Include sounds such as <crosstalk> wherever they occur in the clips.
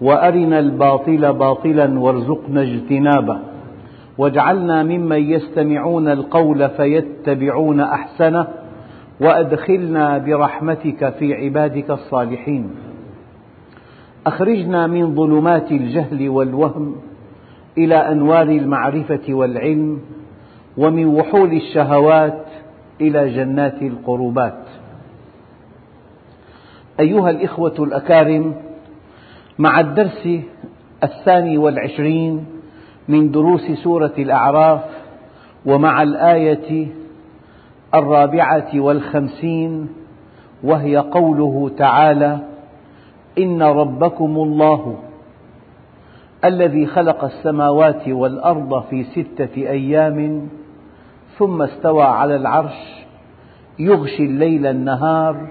وأرنا الباطل باطلا وارزقنا اجتنابه. واجعلنا ممن يستمعون القول فيتبعون أحسنه وأدخلنا برحمتك في عبادك الصالحين. أخرجنا من ظلمات الجهل والوهم إلى أنوار المعرفة والعلم ومن وحول الشهوات إلى جنات القربات. أيها الإخوة الأكارم مع الدرس الثاني والعشرين من دروس سورة الأعراف ومع الآية الرابعة والخمسين وهي قوله تعالى إن ربكم الله الذي خلق السماوات والأرض في ستة أيام ثم استوى على العرش يغشي الليل النهار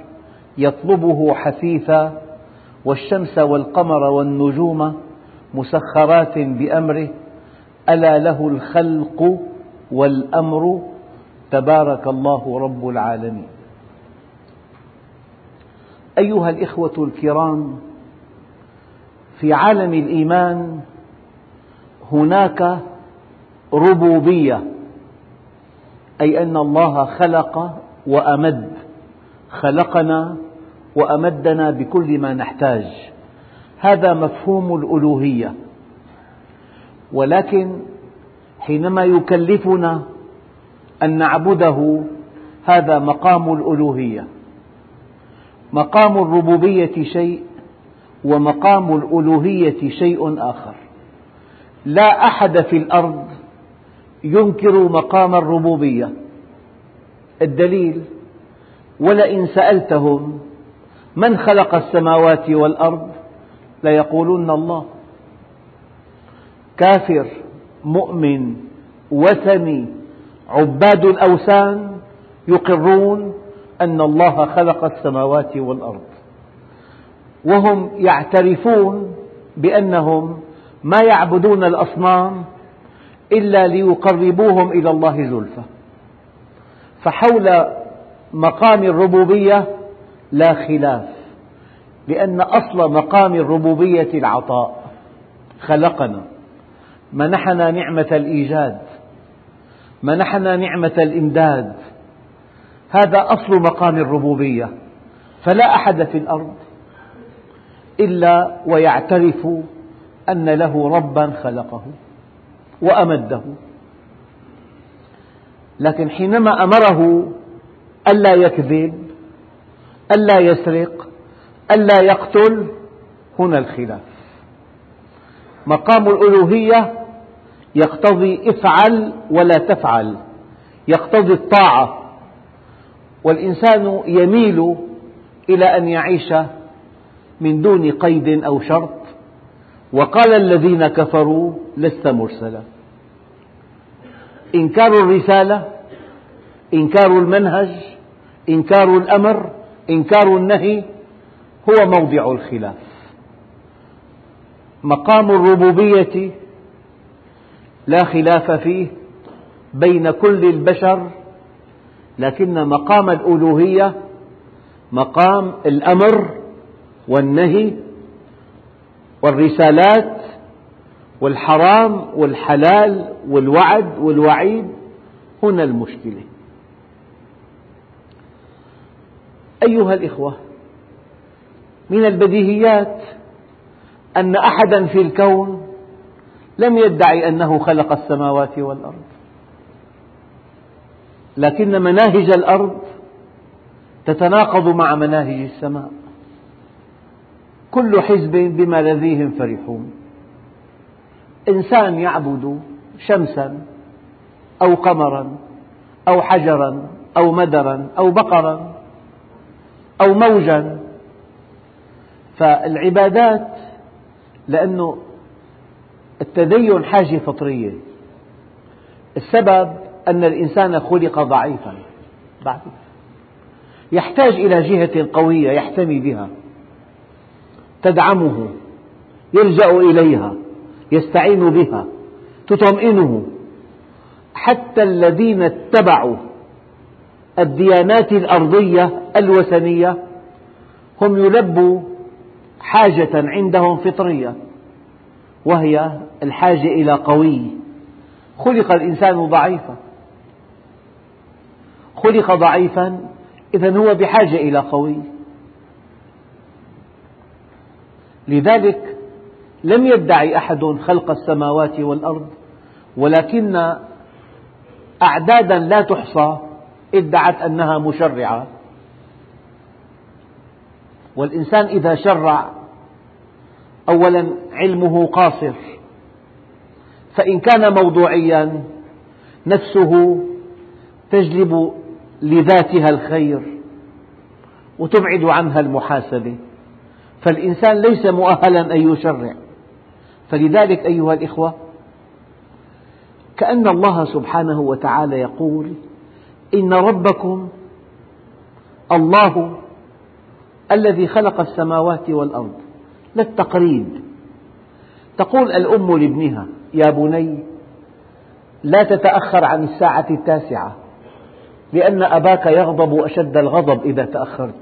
يطلبه حثيثا والشمس والقمر والنجوم مسخرات بأمره ألا له الخلق والأمر؟ تبارك الله رب العالمين. أيها الإخوة الكرام في عالم الإيمان هناك ربوبية أي أن الله خلق وأمد خلقنا وأمدنا بكل ما نحتاج. هذا مفهوم الألوهية. ولكن حينما يكلفنا أن نعبده هذا مقام الألوهية. مقام الربوبية شيء ومقام الألوهية شيء آخر. لا أحد في الأرض ينكر مقام الربوبية. الدليل ولئن سألتهم من خلق السماوات والأرض ليقولن الله. كافر مؤمن وثني عباد الأوثان يقرون أن الله خلق السماوات والأرض. وهم يعترفون بأنهم ما يعبدون الأصنام إلا ليقربوهم إلى الله زلفى. فحول مقام الربوبية لا خلاف. لأن أصل مقام الربوبية العطاء. خلقنا. منحنا نعمة الإيجاد. منحنا نعمة الإمداد. هذا أصل مقام الربوبية. فلا أحد في الأرض إلا ويعترف أن له ربا خلقه وأمده. لكن حينما أمره ألا يكذب ألا يسرق ألا يقتل. هنا الخلاف. مقام الألوهية يقتضي افعل ولا تفعل يقتضي الطاعة. والإنسان يميل إلى أن يعيش من دون قيد أو شرط. وقال الذين كفروا لست مرسلا. إنكار الرسالة إنكار المنهج إنكار الأمر إنكار النهي هو موضع الخلاف. مقام الربوبية لا خلاف فيه بين كل البشر لكن مقام الألوهية مقام الأمر والنهي والرسالات والحرام والحلال والوعد والوعيد هنا المشكلة. أيها الإخوة من البديهيات أن أحدا في الكون لم يدعي أنه خلق السماوات والأرض. لكن مناهج الأرض تتناقض مع مناهج السماء. كل حزب بما لديهم فرحون. إنسان يعبد شمسا أو قمرا أو حجرا أو مدرا أو بقرا. أو موجا. فالعبادات لأنه التدين حاجة فطرية. السبب أن الإنسان خلق ضعيفا ضعيف يحتاج إلى جهة قوية يحتمي بها. تدعمه يلجأ إليها يستعين بها تطمئنه. حتى الذين اتبعوا الديانات الأرضية الوثنية هم يلبوا حاجة عندهم فطرية وهي الحاجة إلى قوي. خلق الإنسان ضعيفا. خلق ضعيفا إذا هو بحاجة إلى قوي. لذلك لم يدعي أحد خلق السماوات والأرض ولكن أعدادا لا تحصى ادعت أنها مشرعة. والإنسان إذا شرع أولا علمه قاصر. فإن كان موضوعيا نفسه تجلب لذاتها الخير وتبعد عنها المحاسبة. فالإنسان ليس مؤهلا أن يشرع. فلذلك أيها الإخوة كأن الله سبحانه وتعالى يقول إن ربكم الله الذي خلق السماوات والأرض. للتقريب تقول الأم لابنها يا بني لا تتأخر عن الساعة التاسعة لأن أباك يغضب أشد الغضب إذا تأخرت.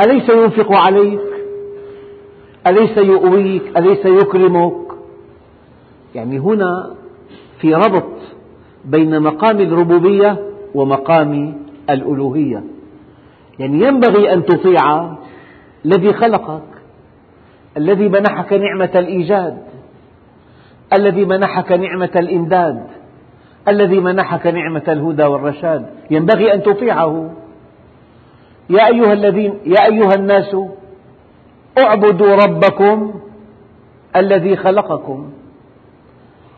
أليس ينفق عليك؟ أليس يؤويك؟ أليس يكرمك؟ يعني هنا في ربط بين مقام الربوبية ومقام الألوهية. يعني ينبغي أن تطيع الذي خلقك الذي منحك نعمة الإيجاد الذي منحك نعمة الإمداد الذي منحك نعمة الهدى والرشاد. ينبغي أن تطيعه. يا أيها الذين يا أيها الناس اعبدوا ربكم الذي خلقكم.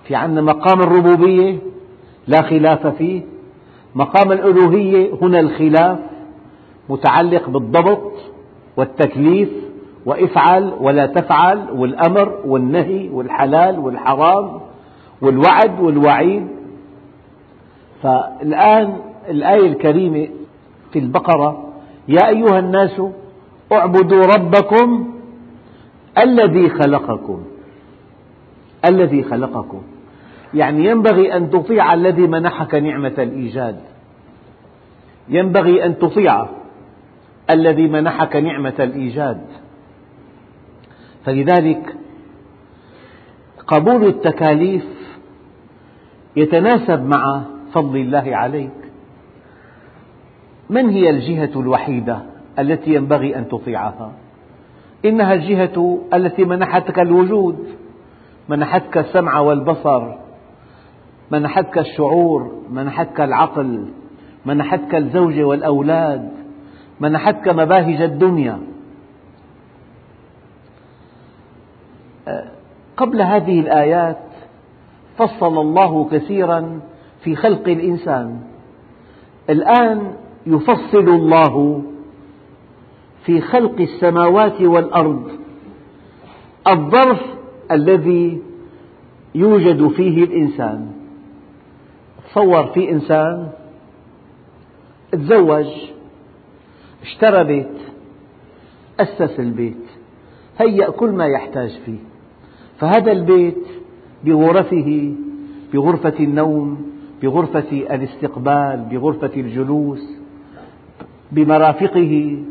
في عندنا مقام الربوبية لا خلاف فيه. مقام الألوهية هنا الخلاف متعلق بالضبط والتكليف وإفعل ولا تفعل والأمر والنهي والحلال والحرام والوعد والوعيد. فالآن الآية الكريمة في البقرة يا أيها الناس اعبدوا ربكم الذي خلقكم الذي خلقكم. يعني ينبغي أن تطيع الذي منحك نعمة الإيجاد. ينبغي أن تطيع الذي منحك نعمة الإيجاد. فلذلك قبول التكاليف يتناسب مع فضل الله عليك. من هي الجهة الوحيدة التي ينبغي أن تطيعها؟ إنها الجهة التي منحتك الوجود منحتك السمع والبصر منحتك الشعور منحتك العقل منحتك الزوجة والأولاد منحتك مباهج الدنيا. قبل هذه الآيات فصل الله كثيرا في خلق الإنسان. الآن يفصل الله في خلق السماوات والأرض. الظرف الذي يوجد فيه الإنسان. تصور في إنسان تزوج اشترى بيت أسس البيت هيأ كل ما يحتاج فيه. فهذا البيت بغرفه بغرفة النوم بغرفة الاستقبال بغرفة الجلوس بمرافقه.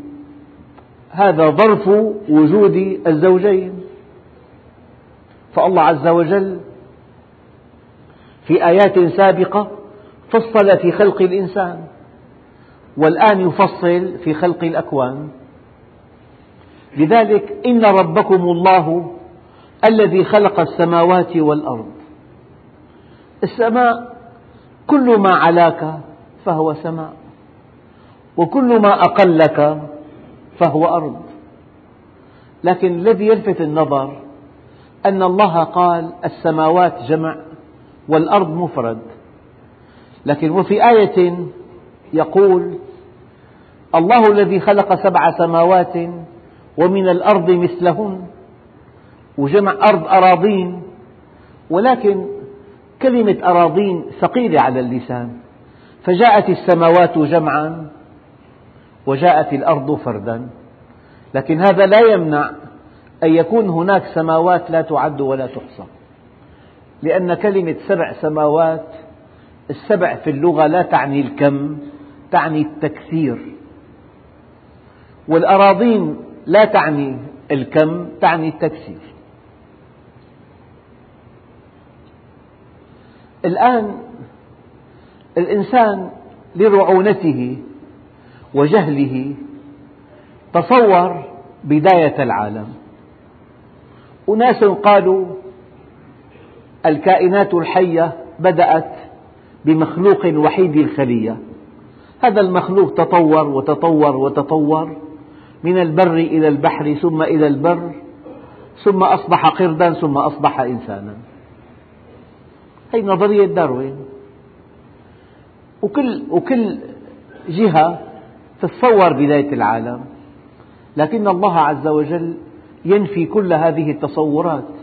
هذا ظرف وجود الزوجين. فالله عز وجل في آيات سابقة فصل في خلق الإنسان والآن يفصل في خلق الأكوان. لذلك إن ربكم الله الذي خلق السماوات والأرض. السماء كل ما علاك فهو سماء وكل ما أقلك فهو أرض. لكن الذي يلفت النظر أن الله قال السماوات جمع والأرض مفرد. لكن وفي آية يقول الله الذي خلق سبع سماوات ومن الأرض مثلهن وجمع أرض أراضين ولكن كلمة أراضين ثقيلة على اللسان. فجاءت السماوات جمعا وجاءت الأرض فردا. لكن هذا لا يمنع أن يكون هناك سماوات لا تعد ولا تحصى. لأن كلمة سبع سماوات السبع في اللغة لا تعني الكم تعني التكثير. والأراضين لا تعني الكم تعني التكثير. الآن الإنسان لرعونته وجهله تصور بداية العالم. أناس قالوا الكائنات الحية بدأت بمخلوق وحيد الخلية. هذا المخلوق تطور وتطور وتطور من البر إلى البحر ثم إلى البر ثم أصبح قردا ثم أصبح إنسانا. هذه نظرية داروين؟ وكل, وكل جهة تتصور بداية العالم. لكن الله عز وجل ينفي كل هذه التصورات.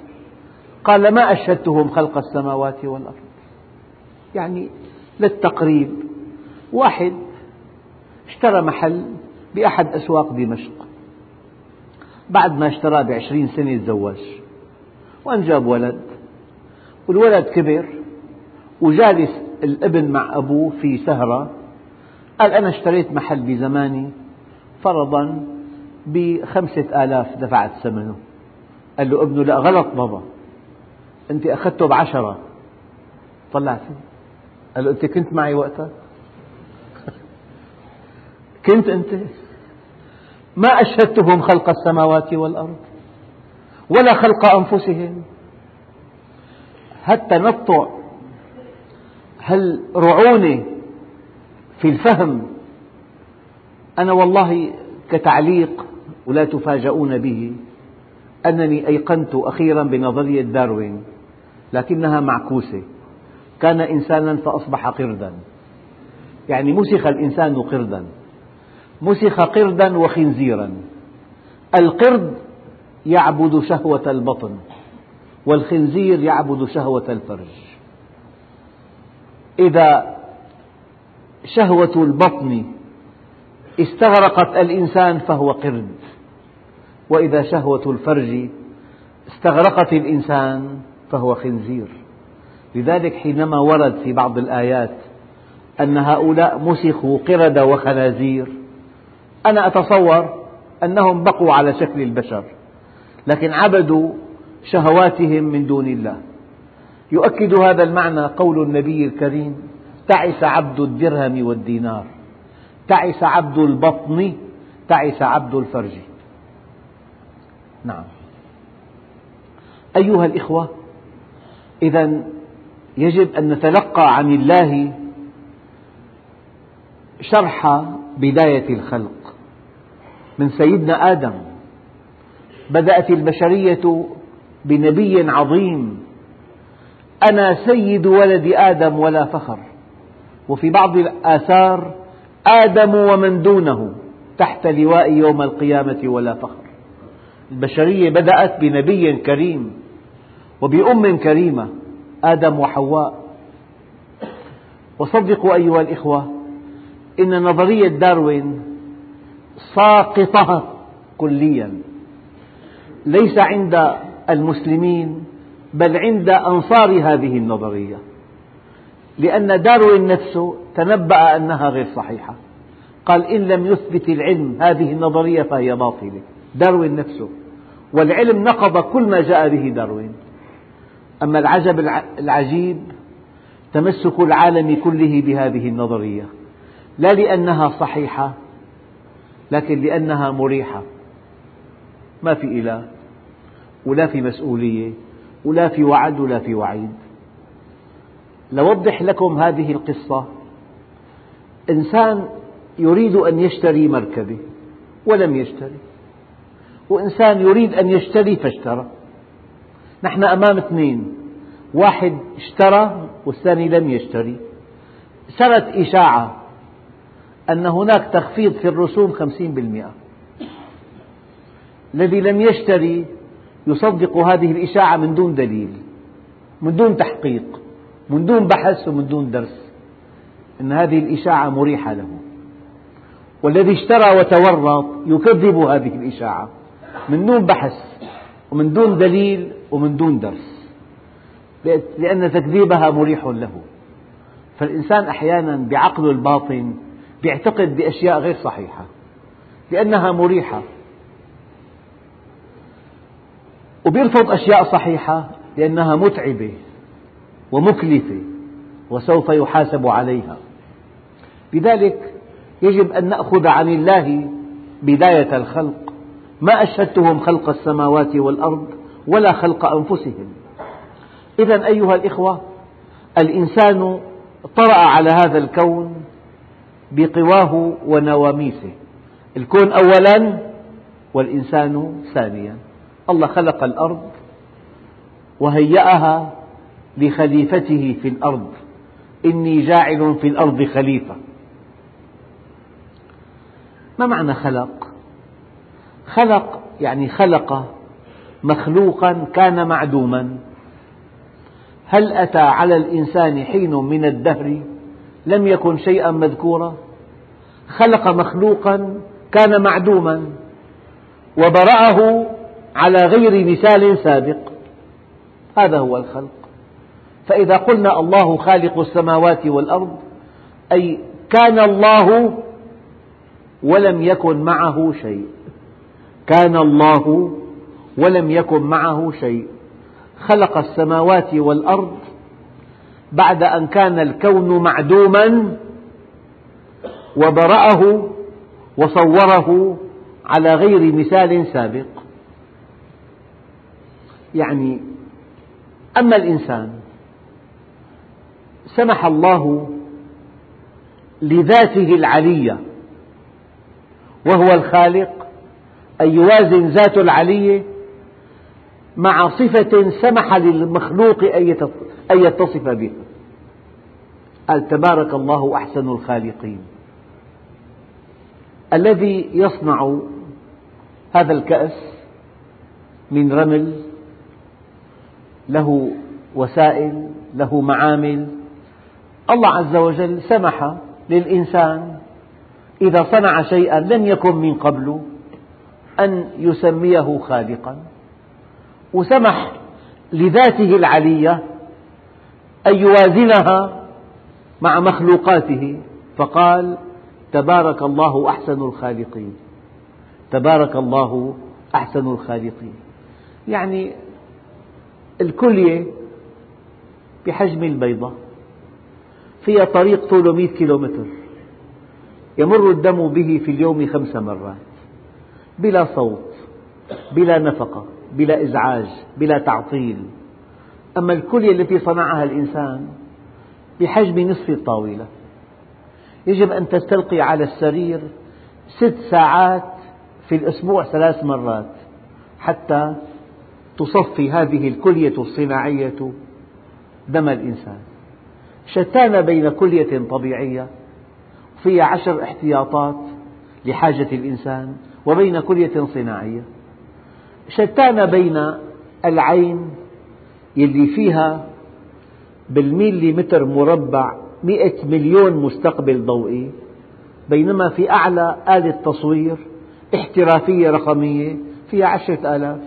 قال ما أشهدتهم خلق السماوات والأرض. يعني للتقريب. واحد اشترى محل بأحد أسواق دمشق. بعد ما اشتراه بعشرين سنة تزوج وأنجب ولد. والولد كبر. وجالس الابن مع أبوه في سهرة. قال أنا اشتريت محل بزماني فرضا بخمسة آلاف دفعت ثمنه. قال له ابنه لا غلط بابا. أنت أخذته بعشرة. طلع فيه قال له أنت كنت معي وقتها؟ <laughs> كنت أنت؟ ما أشهدتهم خلق السماوات والأرض ولا خلق أنفسهم. هالتنطع هالرعونة في الفهم؟ أنا والله كتعليق ولا تفاجؤون به. أنني أيقنت أخيرا بنظرية داروين. لكنها معكوسة. كان إنسانا فأصبح قردا. يعني مسخ الإنسان قردا. مسخ قردا وخنزيرا. القرد يعبد شهوة البطن والخنزير يعبد شهوة الفرج. إذا شهوة البطن استغرقت الإنسان فهو قرد. وإذا شهوة الفرج استغرقت الإنسان فهو خنزير. لذلك حينما ورد في بعض الآيات أن هؤلاء مسخوا قردة وخنازير أنا أتصور أنهم بقوا على شكل البشر لكن عبدوا شهواتهم من دون الله. يؤكد هذا المعنى قول النبي الكريم تعس عبد الدرهم والدينار تعس عبد البطن تعس عبد الفرج. نعم. أيها الإخوة إذا يجب أن نتلقى عن الله شرح بداية الخلق من سيدنا آدم. بدأت البشرية بنبي عظيم. أنا سيد ولد آدم ولا فخر. وفي بعض الآثار آدم ومن دونه تحت لواء يوم القيامة ولا فخر. البشرية بدأت بنبي كريم. وبأم كريمة آدم وحواء. وصدقوا أيها الإخوة إن نظرية داروين ساقطة كليا. ليس عند المسلمين بل عند أنصار هذه النظرية. لأن داروين نفسه تنبأ أنها غير صحيحة. قال إن لم يثبت العلم هذه النظرية فهي باطلة. داروين نفسه. والعلم نقض كل ما جاء به داروين. أما العجب العجيب تمسك العالم كله بهذه النظرية. لا لأنها صحيحة لكن لأنها مريحة. ما في إله ولا في مسؤولية ولا في وعد ولا في وعيد. لوضح لكم هذه القصة. إنسان يريد أن يشتري مركبة ولم يشتري. وإنسان يريد أن يشتري فاشترى. نحن أمام اثنين. واحد اشترى والثاني لم يشتري. سرت إشاعة أن هناك تخفيض في الرسوم خمسين بالمئة. الذي لم يشتري يصدق هذه الإشاعة من دون دليل من دون تحقيق من دون بحث ومن دون درس. أن هذه الإشاعة مريحة له. والذي اشترى وتورط يكذب هذه الإشاعة من دون بحث ومن دون دليل ومن دون درس. لأن تكذيبها مريح له. فالإنسان أحيانا بعقله الباطن يعتقد بأشياء غير صحيحة. لأنها مريحة. ويرفض أشياء صحيحة لأنها متعبة ومكلفة وسوف يحاسب عليها. لذلك يجب أن نأخذ عن الله بداية الخلق. ما أشهدتهم خلق السماوات والأرض ولا خلق أنفسهم. إذا أيها الإخوة الإنسان طرأ على هذا الكون بقواه ونواميسه. الكون أولا والإنسان ثانيا. الله خلق الأرض وهيأها لخليفته في الأرض. إني جاعل في الأرض خليفة. ما معنى خلق؟ خلق يعني خلق مخلوقا كان معدوما. هل أتى على الإنسان حين من الدهر؟ لم يكن شيئا مذكورا. خلق مخلوقا كان معدوما. وبرأه على غير مثال سابق. هذا هو الخلق. فإذا قلنا الله خالق السماوات والأرض أي كان الله ولم يكن معه شيء. كان الله ولم يكن معه شيء. خلق السماوات والأرض بعد أن كان الكون معدوما وبرأه وصوره على غير مثال سابق. يعني أما الإنسان سمح الله لذاته العلية وهو الخالق أن يوازن ذاته العلية مع صفة سمح للمخلوق أن يتصف بها. قال تبارك الله أحسن الخالقين. الذي يصنع هذا الكأس من رمل له وسائل له معامل. الله عز وجل سمح للإنسان إذا صنع شيئا لم يكن من قبل أن يسميه خالقا. وسمح لذاته العلية أن يوازنها مع مخلوقاته. فقال تبارك الله أحسن الخالقين. تبارك الله أحسن الخالقين. يعني الكلية بحجم البيضة فيها طريق طوله مئة كيلومتر يمر الدم به في اليوم خمس مرات بلا صوت بلا نفقة. بلا إزعاج بلا تعطيل. أما الكلية التي صنعها الإنسان بحجم نصف الطاولة يجب أن تستلقي على السرير ست ساعات في الأسبوع ثلاث مرات حتى تصفي هذه الكلية الصناعية دم الإنسان. شتان بين كلية طبيعية فيها عشر احتياطات لحاجة الإنسان وبين كلية صناعية. شتان بين العين يلي فيها بالميليمتر مربع مئة مليون مستقبل ضوئي بينما في أعلى آلة تصوير احترافية رقمية فيها عشرة آلاف.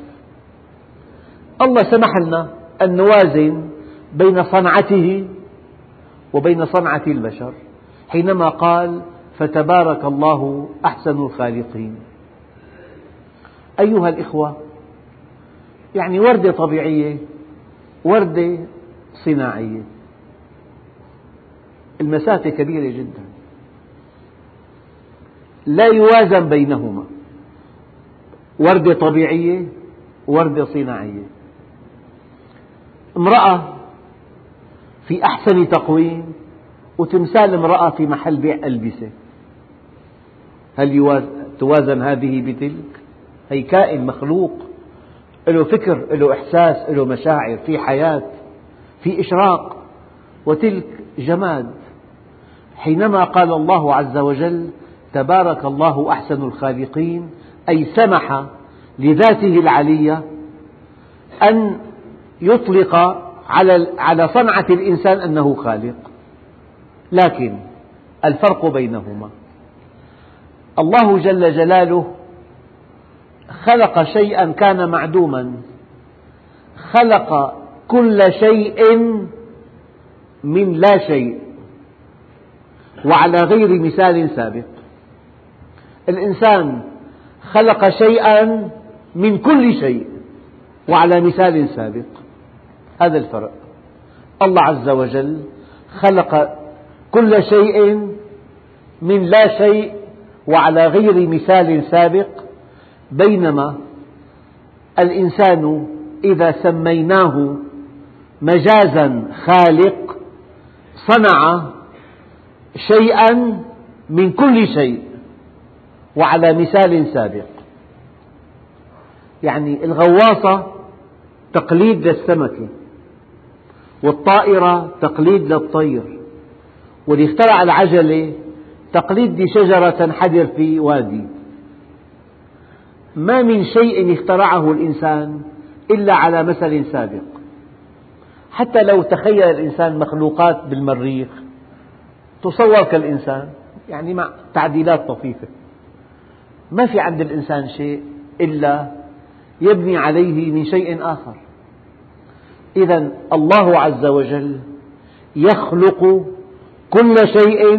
الله سمح لنا أن نوازن بين صنعته وبين صنعة البشر حينما قال فتبارك الله أحسن الخالقين. أيها الإخوة يعني وردة طبيعية وردة صناعية. المسافة كبيرة جدا. لا يوازن بينهما. وردة طبيعية وردة صناعية. امرأة في أحسن تقويم وتمثال امرأة في محل بيع ألبسة. هل توازن هذه بتلك؟ هي كائن مخلوق له فكر له إحساس له مشاعر في حياة في إشراق. وتلك جماد. حينما قال الله عز وجل تبارك الله أحسن الخالقين أي سمح لذاته العلية أن يطلق على صنعة الإنسان أنه خالق. لكن الفرق بينهما. الله جل جلاله خلق شيئا كان معدوما. خلق كل شيء من لا شيء. وعلى غير مثال سابق. الإنسان خلق شيئا من كل شيء. وعلى مثال سابق. هذا الفرق. الله عز وجل خلق كل شيء من لا شيء. وعلى غير مثال سابق. بينما الإنسان إذا سميناه مجازا خالق صنع شيئا من كل شيء وعلى مثال سابق. يعني الغواصة تقليد للسمكة والطائرة تقليد للطير واللي اخترع العجلة تقليد لشجرة تنحدر في وادي. ما من شيء اخترعه الإنسان إلا على مثل سابق. حتى لو تخيل الإنسان مخلوقات بالمريخ تصور كالإنسان يعني مع تعديلات طفيفة. ما في عند الإنسان شيء إلا يبني عليه من شيء آخر. إذا الله عز وجل يخلق كل شيء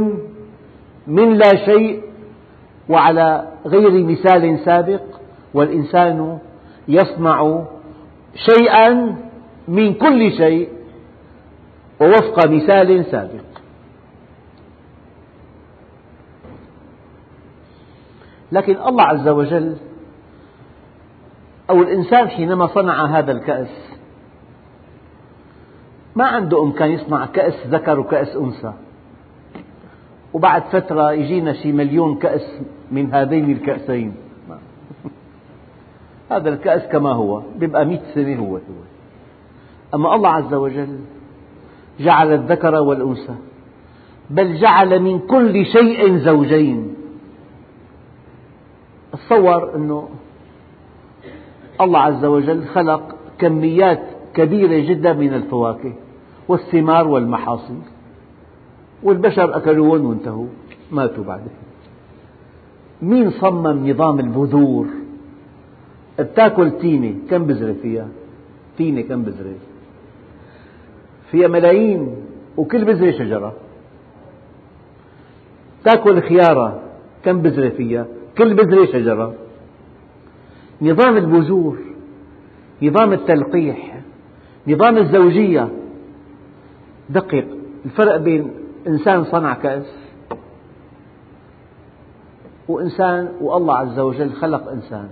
من لا شيء وعلى غير مثال سابق. والإنسان يصنع شيئا من كل شيء ووفق مثال سابق. لكن الله عز وجل أو الإنسان حينما صنع هذا الكأس ما عنده إمكان يصنع كأس ذكر وكأس أنثى. وبعد فترة يجينا شي مليون كأس من هذين الكأسين. هذا الكأس كما هو يبقى مئة سنة هو. هو أما الله عز وجل جعل الذكر والأنثى بل جعل من كل شيء زوجين. تصور أنه الله عز وجل خلق كميات كبيرة جدا من الفواكه والثمار والمحاصيل. والبشر أكلوهن وانتهوا ماتوا بعدين مين صمم نظام البذور؟ بتاكل تينة كم بذرة فيها؟ تينة كم بذرة؟ فيها ملايين وكل بذرة شجرة. تاكل خيارة كم بذرة فيها؟ كل بذرة شجرة. نظام البذور نظام التلقيح نظام الزوجية. دقق الفرق بين إنسان صنع كأس وإنسان والله عز وجل خلق إنسان.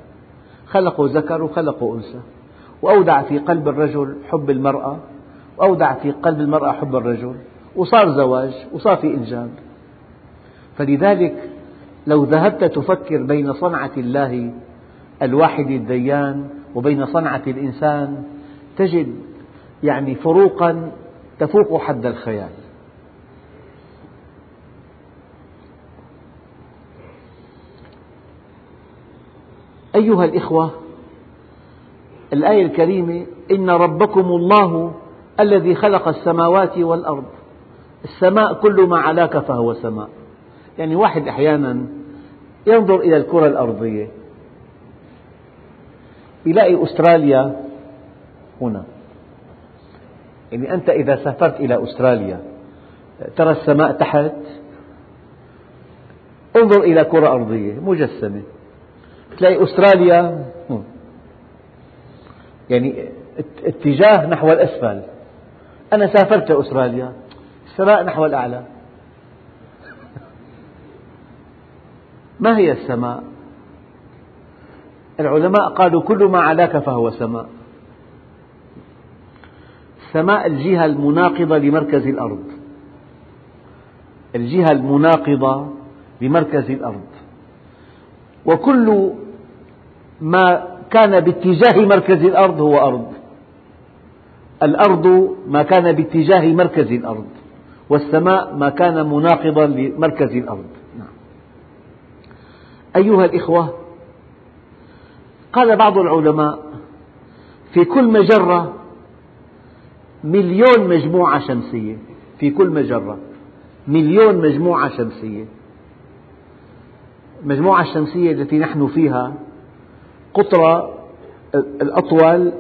خلقه ذكر وخلقه أنثى. وأودع في قلب الرجل حب المرأة. وأودع في قلب المرأة حب الرجل. وصار زواج وصار في إنجاب فلذلك لو ذهبت تفكر بين صنعة الله الواحد الديان وبين صنعة الإنسان تجد يعني فروقا تفوق حد الخيال. أيها الإخوة الآية الكريمة إن ربكم الله الذي خلق السماوات والأرض. السماء كل ما علاك فهو سماء. يعني واحد أحيانا ينظر إلى الكرة الأرضية يلاقي أستراليا هنا. يعني أنت إذا سافرت إلى أستراليا ترى السماء تحت انظر إلى كرة أرضية مجسمة. تلاقي أستراليا. يعني اتجاه نحو الأسفل. أنا سافرت أستراليا. السماء نحو الأعلى. ما هي السماء؟ العلماء قالوا كل ما علاك فهو سماء. السماء الجهة المناقضة لمركز الأرض. الجهة المناقضة لمركز الأرض. وكل ما كان باتجاه مركز الأرض هو أرض. الأرض ما كان باتجاه مركز الأرض والسماء ما كان مناقضا لمركز الأرض. نعم. أيها الإخوة قال بعض العلماء في كل مجرة مليون مجموعة شمسية. في كل مجرة مليون مجموعة شمسية. المجموعة الشمسية التي نحن فيها قطرة الأطول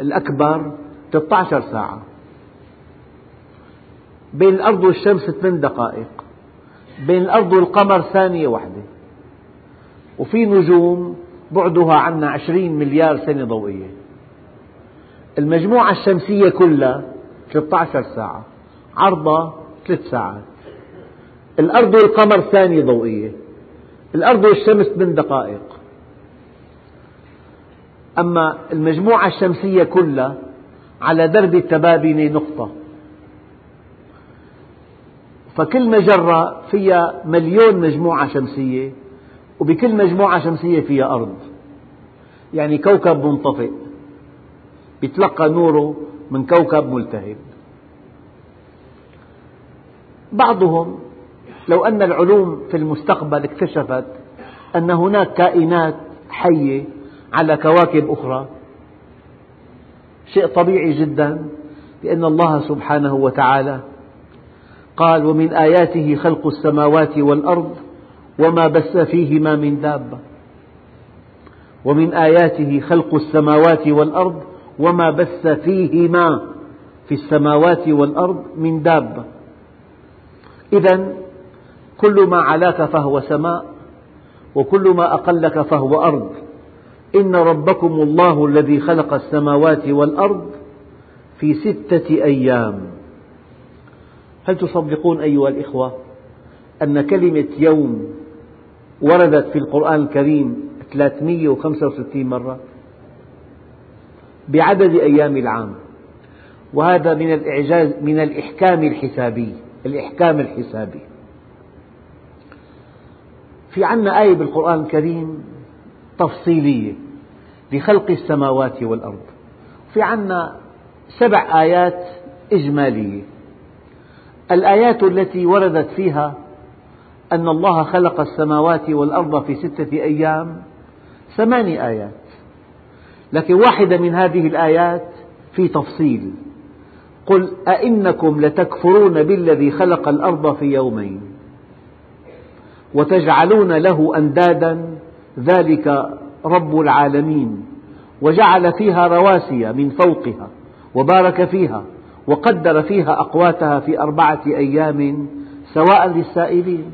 الأكبر 13 ساعة. بين الأرض والشمس 8 دقائق. بين الأرض والقمر ثانية واحدة. وفي نجوم بعدها عنا 20 مليار سنة ضوئية. المجموعة الشمسية كلها 13 ساعة. عرضها ثلاث ساعات. الأرض والقمر ثانية ضوئية. الأرض والشمس من دقائق. أما المجموعة الشمسية كلها على درب التبابنة نقطة. فكل مجرة فيها مليون مجموعة شمسية وبكل مجموعة شمسية فيها أرض. يعني كوكب منطفئ يتلقى نوره من كوكب ملتهب. بعضهم لو أن العلوم في المستقبل اكتشفت أن هناك كائنات حية على كواكب أخرى شيء طبيعي جدا لأن الله سبحانه وتعالى قال ومن آياته خلق السماوات والأرض وما بث فيهما من دابة. ومن آياته خلق السماوات والأرض وما بث فيهما في السماوات والأرض من دابة. إذا كل ما علاك فهو سماء وكل ما أقلك فهو أرض. إن ربكم الله الذي خلق السماوات والأرض في ستة أيام. هل تصدقون أيها الإخوة أن كلمة يوم وردت في القرآن الكريم 365 مرة؟ بعدد أيام العام. وهذا من الإعجاز من الإحكام الحسابي الإحكام الحسابي. في عنا آية بالقرآن الكريم تفصيلية لخلق السماوات والأرض. في عنا سبع آيات إجمالية. الآيات التي وردت فيها أن الله خلق السماوات والأرض في ستة أيام ثماني آيات. لكن واحدة من هذه الآيات في تفصيل. قل أئنكم لتكفرون بالذي خلق الأرض في يومين. وتجعلون له أندادا ذلك رب العالمين. وجعل فيها رواسي من فوقها وبارك فيها وقدر فيها أقواتها في أربعة أيام سواء للسائلين.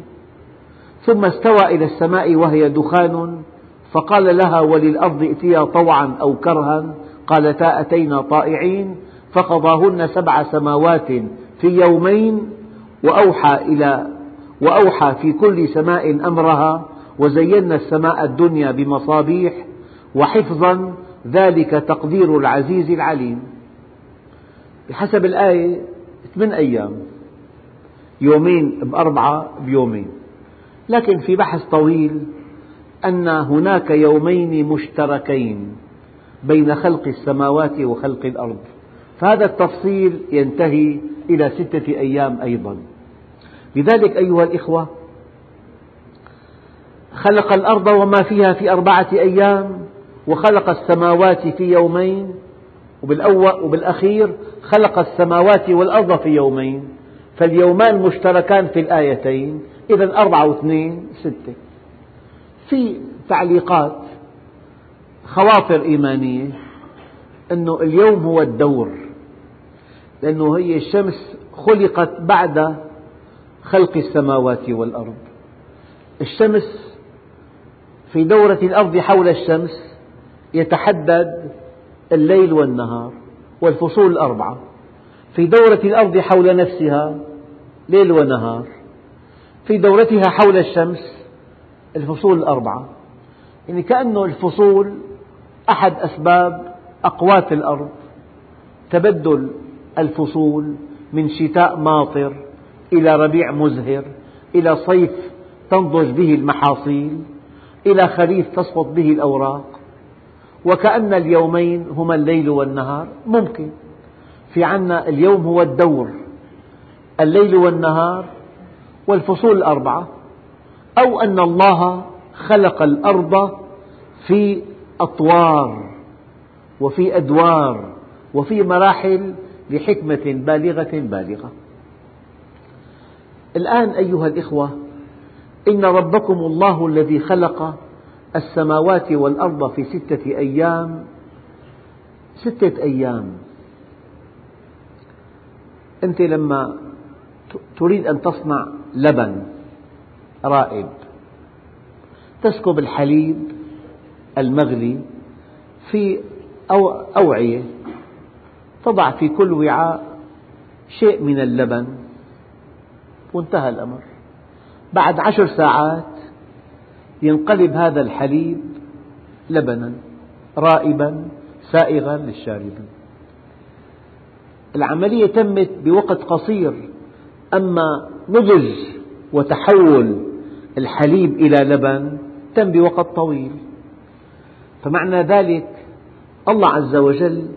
ثم استوى إلى السماء وهي دخان فقال لها وللأرض ائتيا طوعا أو كرها. قالتا أتينا طائعين. فقضاهن سبع سماوات في يومين وأوحى إلى وأوحى في كل سماء أمرها وزينا السماء الدنيا بمصابيح وحفظا ذلك تقدير العزيز العليم. بحسب الآية ثمان أيام يومين بأربعة بيومين. لكن في بحث طويل أن هناك يومين مشتركين بين خلق السماوات وخلق الأرض. فهذا التفصيل ينتهي إلى ستة أيام أيضا. لذلك أيها الإخوة خلق الأرض وما فيها في أربعة أيام وخلق السماوات في يومين وبالأول وبالأخير خلق السماوات والأرض في يومين فاليومان مشتركان في الآيتين إذا أربعة واثنين ستة. في تعليقات خواطر إيمانية أن اليوم هو الدور لأنه هي الشمس خلقت بعد خلق السماوات والأرض. الشمس في دورة الأرض حول الشمس يتحدد الليل والنهار والفصول الأربعة. في دورة الأرض حول نفسها ليل ونهار. في دورتها حول الشمس الفصول الأربعة. يعني كأنه الفصول أحد أسباب أقوات الأرض. تبدل الفصول من شتاء ماطر إلى ربيع مزهر إلى صيف تنضج به المحاصيل إلى خريف تسقط به الأوراق. وكأن اليومين هما الليل والنهار. ممكن. في عنا اليوم هو الدور. الليل والنهار والفصول الأربعة. أو أن الله خلق الأرض في أطوار وفي أدوار وفي مراحل لحكمة بالغة بالغة. الآن أيها الإخوة إن ربكم الله الذي خلق السماوات والأرض في ستة أيام. ستة أيام. أنت لما تريد أن تصنع لبن رائب تسكب الحليب المغلي في أوعية تضع في كل وعاء شيء من اللبن. وانتهى الأمر. بعد عشر ساعات ينقلب هذا الحليب لبنا رائبا سائغا للشاربين. العملية تمت بوقت قصير أما نضج وتحول الحليب إلى لبن تم بوقت طويل. فمعنى ذلك الله عز وجل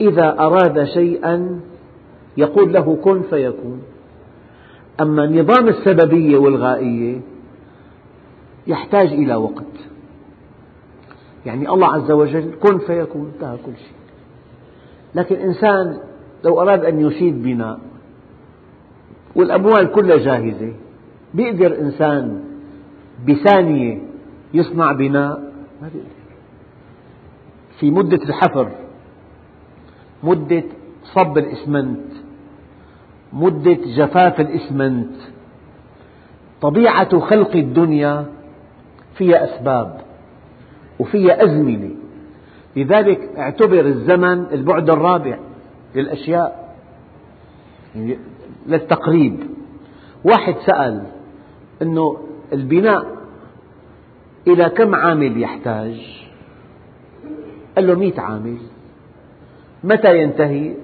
إذا أراد شيئا يقول له كن فيكون. أما نظام السببية والغائية يحتاج إلى وقت. يعني الله عز وجل كن فيكون انتهى كل شيء. لكن إنسان لو أراد أن يشيد بناء والأموال كلها جاهزة بيقدر إنسان بثانية يصنع بناء ما في مدة الحفر مدة صب الإسمنت مدة جفاف الإسمنت طبيعة خلق الدنيا فيها أسباب وفيها أزمنة. لذلك اعتبر الزمن البعد الرابع للأشياء يعني للتقريب. واحد سأل أنه البناء إلى كم عامل يحتاج؟ قال له مئة عامل. متى ينتهي؟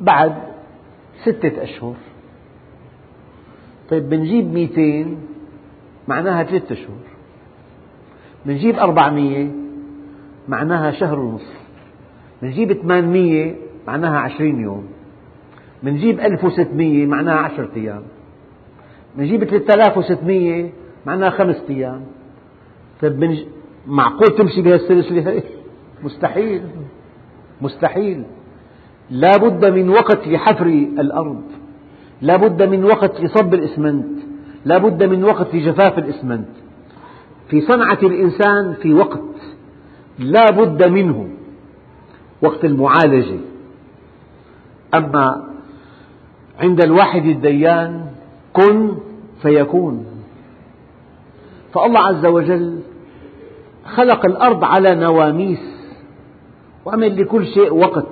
بعد ستة أشهر. طيب بنجيب مئتين معناها ثلاثة أشهر. بنجيب أربعمية معناها شهر ونصف. بنجيب ثمانمية معناها عشرين يوم. بنجيب ألف وستمية معناها عشرة أيام. بنجيب ثلاثة آلاف وستمية معناها خمسة أيام. طيب بنج... معقول تمشي بهالسلسلة؟ هي؟ <laughs> مستحيل. مستحيل. لا بد من وقت لحفر الأرض. لا بد من وقت لصب الإسمنت. لا بد من وقت لجفاف الإسمنت. في صنعة الإنسان في وقت لا بد منه وقت المعالجة. أما عند الواحد الديان كن فيكون. فالله عز وجل خلق الأرض على نواميس وعمل لكل شيء وقت.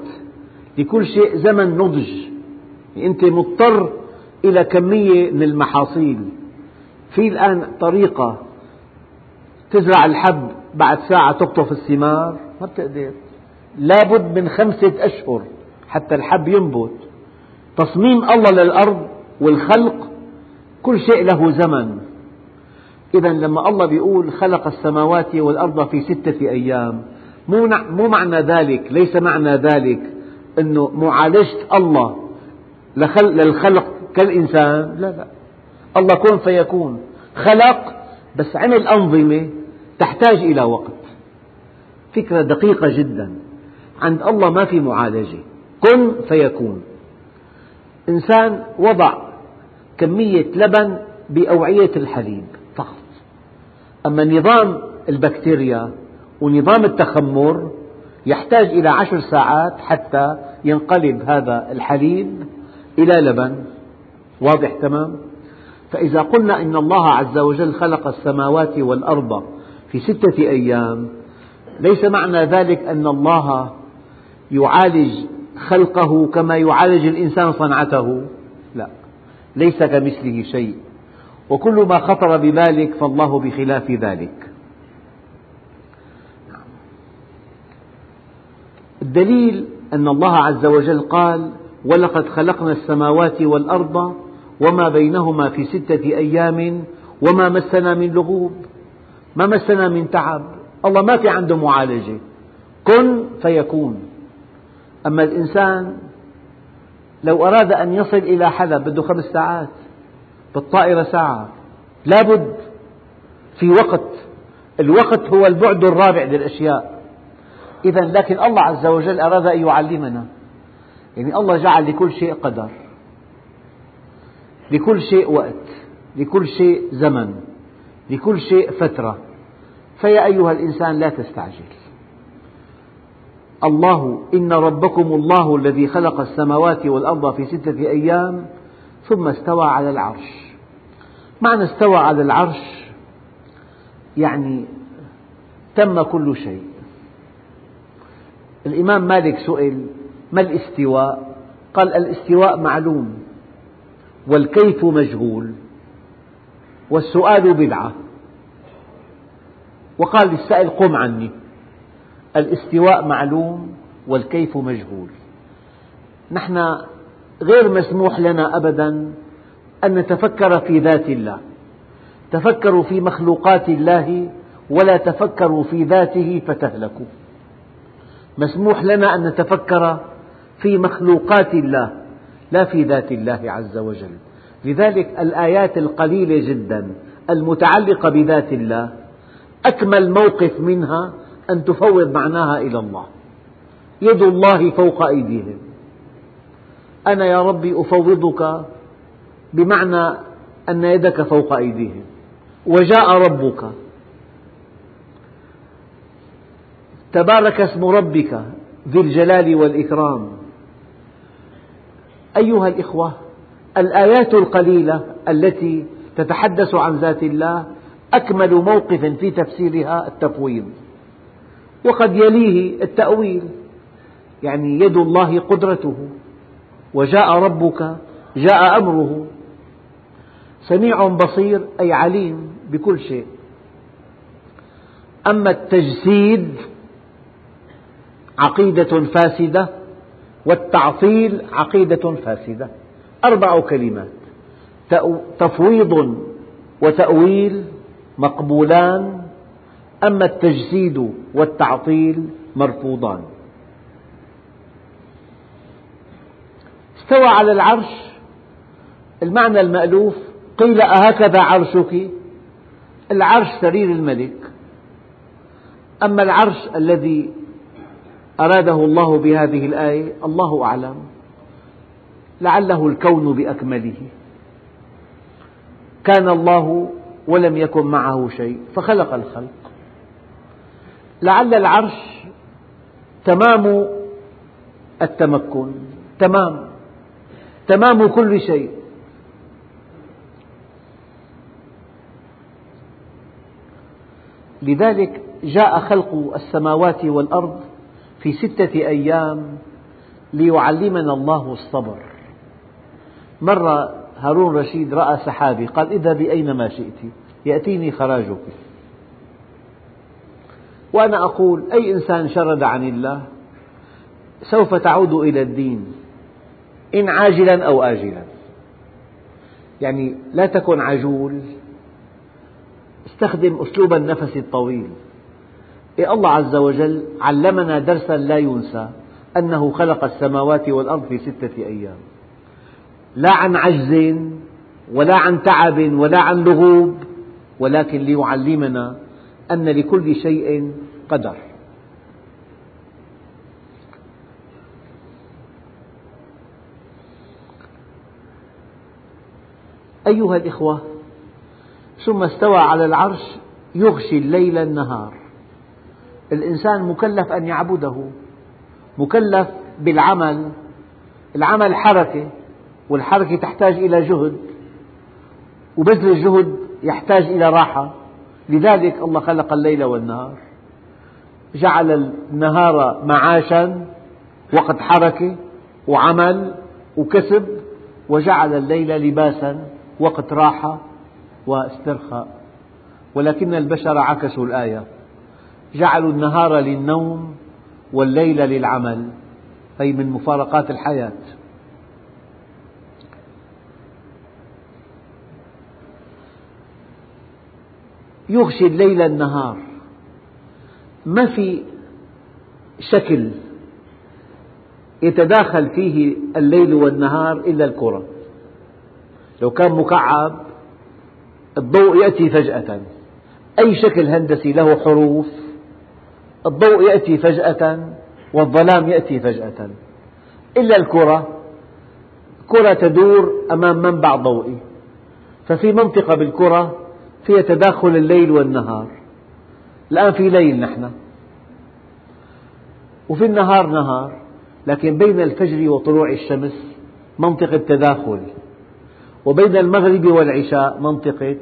لكل شيء زمن نضج. أنت مضطر إلى كمية من المحاصيل. في الآن طريقة تزرع الحب بعد ساعة تقطف الثمار. ما بتقدر. لابد من خمسة أشهر حتى الحب ينبت. تصميم الله للأرض والخلق كل شيء له زمن. إذا لما الله بيقول خلق السماوات والأرض في ستة أيام مو معنى ذلك ليس معنى ذلك. أنه معالجة الله للخلق كالإنسان. لا لا. الله كن فيكون. خلق بس عمل أنظمة تحتاج إلى وقت. فكرة دقيقة جدا. عند الله ما في معالجة. كن فيكون. إنسان وضع كمية لبن بأوعية الحليب فقط. أما نظام البكتيريا ونظام التخمر يحتاج إلى عشر ساعات حتى ينقلب هذا الحليب إلى لبن. واضح تمام؟ فإذا قلنا إن الله عز وجل خلق السماوات والأرض في ستة أيام ليس معنى ذلك أن الله يعالج خلقه كما يعالج الإنسان صنعته؟ لا ليس كمثله شيء. وكل ما خطر ببالك فالله بخلاف ذلك. الدليل أن الله عز وجل قال ولقد خلقنا السماوات والأرض وما بينهما في ستة أيام وما مسنا من لغوب. ما مسنا من تعب. الله ما في عنده معالجة. كن فيكون. أما الإنسان لو أراد أن يصل إلى حلب بده خمس ساعات بالطائرة ساعة لابد في وقت. الوقت هو البعد الرابع للأشياء. إذا لكن الله عز وجل أراد أن يعلمنا. يعني الله جعل لكل شيء قدر. لكل شيء وقت. لكل شيء زمن. لكل شيء فترة. فيا أيها الإنسان لا تستعجل. الله إن ربكم الله الذي خلق السماوات والأرض في ستة أيام ثم استوى على العرش. معنى استوى على العرش يعني تم كل شيء. الإمام مالك سئل ما الاستواء؟ قال الاستواء معلوم والكيف مجهول والسؤال بدعة. وقال للسائل قم عني. الاستواء معلوم والكيف مجهول. نحن غير مسموح لنا أبدا أن نتفكر في ذات الله. تفكروا في مخلوقات الله ولا تفكروا في ذاته فتهلكوا. مسموح لنا أن نتفكر في مخلوقات الله لا في ذات الله عز وجل. لذلك الآيات القليلة جدا المتعلقة بذات الله أكمل موقف منها أن تفوض معناها إلى الله. يد الله فوق أيديهم. أنا يا ربي أفوضك بمعنى أن يدك فوق أيديهم. وجاء ربك تبارك اسم ربك ذي الجلال والإكرام. أيها الإخوة الآيات القليلة التي تتحدث عن ذات الله أكمل موقف في تفسيرها التفويض. وقد يليه التأويل يعني يد الله قدرته وجاء ربك جاء أمره. سميع بصير أي عليم بكل شيء. أما التجسيد عقيدة فاسدة والتعطيل عقيدة فاسدة. أربع كلمات. تفويض وتأويل مقبولان أما التجسيد والتعطيل مرفوضان. استوى على العرش. المعنى المألوف قيل أهكذا عرشك؟ العرش سرير الملك. أما العرش الذي أراده الله بهذه الآية؟ الله أعلم. لعله الكون بأكمله. كان الله ولم يكن معه شيء فخلق الخلق. لعل العرش تمام التمكن. تمام. تمام كل شيء. لذلك جاء خلق السماوات والأرض في ستة أيام ليعلمنا الله الصبر. مرة هارون رشيد رأى سحابي قال إذهبي أينما شئت يأتيني خراجك. وأنا أقول أي إنسان شرد عن الله سوف تعود إلى الدين إن عاجلا أو آجلا. يعني لا تكن عجول استخدم أسلوب النفس الطويل. إيه الله عز وجل علمنا درسا لا ينسى أنه خلق السماوات والأرض في ستة أيام. لا عن عجز ولا عن تعب ولا عن لغوب ولكن ليعلمنا أن لكل شيء قدر. أيها الإخوة ثم استوى على العرش يغشي الليل النهار. الإنسان مكلف أن يعبده مكلف بالعمل العمل حركة والحركة تحتاج إلى جهد وبذل الجهد يحتاج إلى راحة. لذلك الله خلق الليل والنهار جعل النهار معاشا وقت حركة وعمل وكسب وجعل الليل لباسا وقت راحة واسترخاء. ولكن البشر عكسوا الآية. جعلوا النهار للنوم والليل للعمل. أي من مفارقات الحياة. يغشي الليل النهار. ما في شكل يتداخل فيه الليل والنهار إلا الكرة. لو كان مكعب الضوء يأتي فجأة. أي شكل هندسي له حروف. الضوء يأتي فجأة والظلام يأتي فجأة. إلا الكرة. كرة تدور أمام منبع ضوئي. ففي منطقة بالكرة فيها تداخل الليل والنهار. الآن في ليل نحن. وفي النهار نهار. لكن بين الفجر وطلوع الشمس منطقة تداخل. وبين المغرب والعشاء منطقة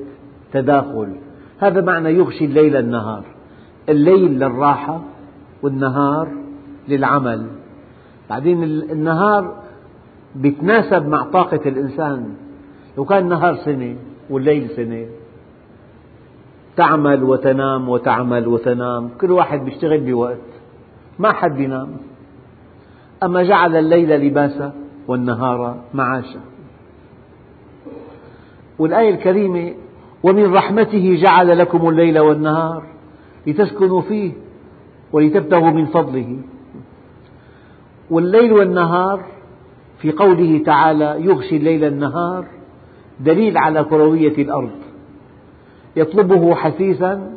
تداخل. هذا معنى يغشي الليل النهار. الليل للراحة والنهار للعمل. بعدين النهار يتناسب مع طاقة الإنسان. لو كان النهار سنة والليل سنة تعمل وتنام وتعمل وتنام كل واحد يشتغل بوقت ما حد ينام أما جعل الليل لباسا والنهار معاشا والآية الكريمة ومن رحمته جعل لكم الليل والنهار لتسكنوا فيه ولتبتغوا من فضله. والليل والنهار في قوله تعالى يغشي الليل النهار دليل على كروية الأرض. يطلبه حثيثا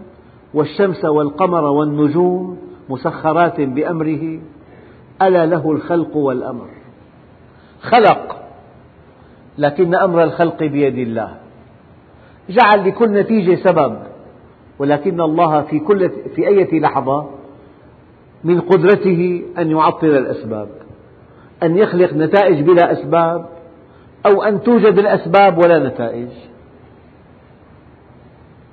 والشمس والقمر والنجوم مسخرات بأمره. ألا له الخلق والأمر. خلق لكن أمر الخلق بيد الله. جعل لكل نتيجة سبب. ولكن الله في كل في أية لحظة من قدرته أن يعطل الأسباب أن يخلق نتائج بلا أسباب أو أن توجد الأسباب ولا نتائج.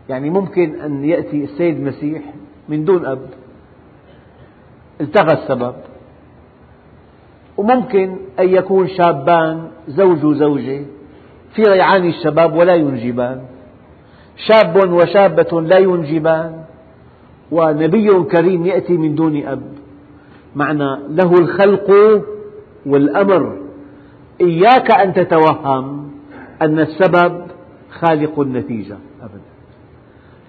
يعني ممكن أن يأتي السيد المسيح من دون أب التغى السبب. وممكن أن يكون شابان زوج وزوجة في ريعان الشباب ولا ينجبان. شاب وشابة لا ينجبان ونبي كريم يأتي من دون أب. معنى له الخلق والأمر. إياك أن تتوهم أن السبب خالق النتيجة. أبدا.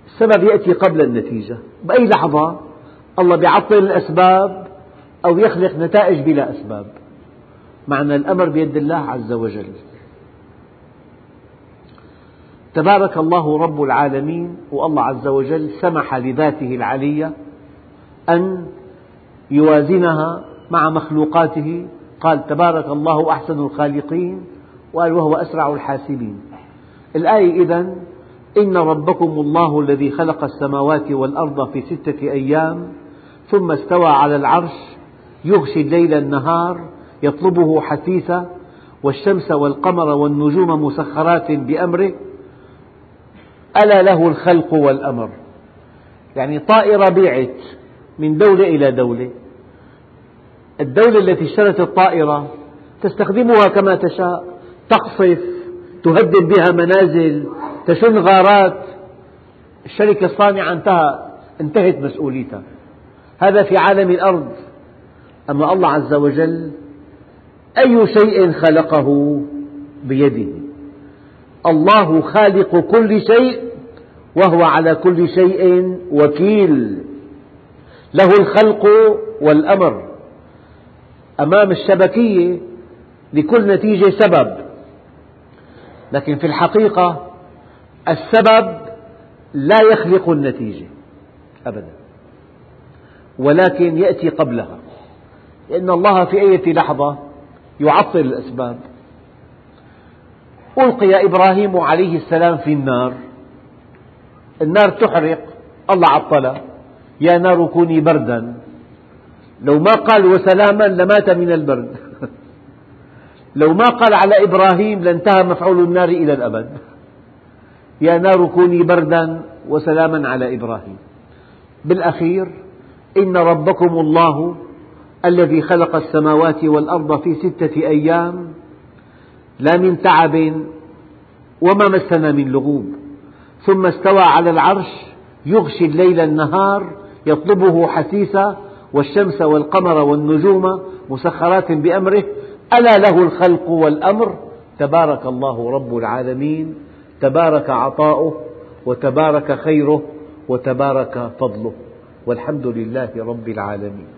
السبب يأتي قبل النتيجة. بأي لحظة؟ الله يعطل الأسباب أو يخلق نتائج بلا أسباب. معنى الأمر بيد الله عز وجل. تبارك الله رب العالمين والله عز وجل سمح لذاته العلية أن يوازنها مع مخلوقاته. قال تبارك الله أحسن الخالقين وقال وهو أسرع الحاسبين. الآية إذن إن ربكم الله الذي خلق السماوات والأرض في ستة أيام ثم استوى على العرش يغشي الليل النهار يطلبه حثيثا والشمس والقمر والنجوم مسخرات بأمره ألا له الخلق والأمر. يعني طائرة بيعت من دولة إلى دولة. الدولة التي اشترت الطائرة تستخدمها كما تشاء. تقصف تهدد بها منازل تشن غارات. الشركة الصانعة انتهى انتهت مسؤوليتها. هذا في عالم الأرض. أما الله عز وجل أي شيء خلقه بيده. الله خالق كل شيء وهو على كل شيء وكيل. له الخلق والأمر. أمام الشبكية لكل نتيجة سبب. لكن في الحقيقة السبب لا يخلق النتيجة أبدا. ولكن يأتي قبلها. لأن الله في أية لحظة يعطل الأسباب. ألقي إبراهيم عليه السلام في النار. النار تحرق الله عطلها يا نار كوني بردا. لو ما قال وسلاما لمات من البرد. <laughs> لو ما قال على إبراهيم لانتهى مفعول النار إلى الأبد. يا نار كوني بردا وسلاما على إبراهيم. بالأخير إن ربكم الله الذي خلق السماوات والأرض في ستة أيام لا من تعب وما مسنا من لغوب. ثم استوى على العرش يغشي الليل النهار يطلبه حثيثا والشمس والقمر والنجوم مسخرات بأمره. ألا له الخلق والأمر؟ تبارك الله رب العالمين تبارك عطاؤه وتبارك خيره وتبارك فضله. والحمد لله رب العالمين.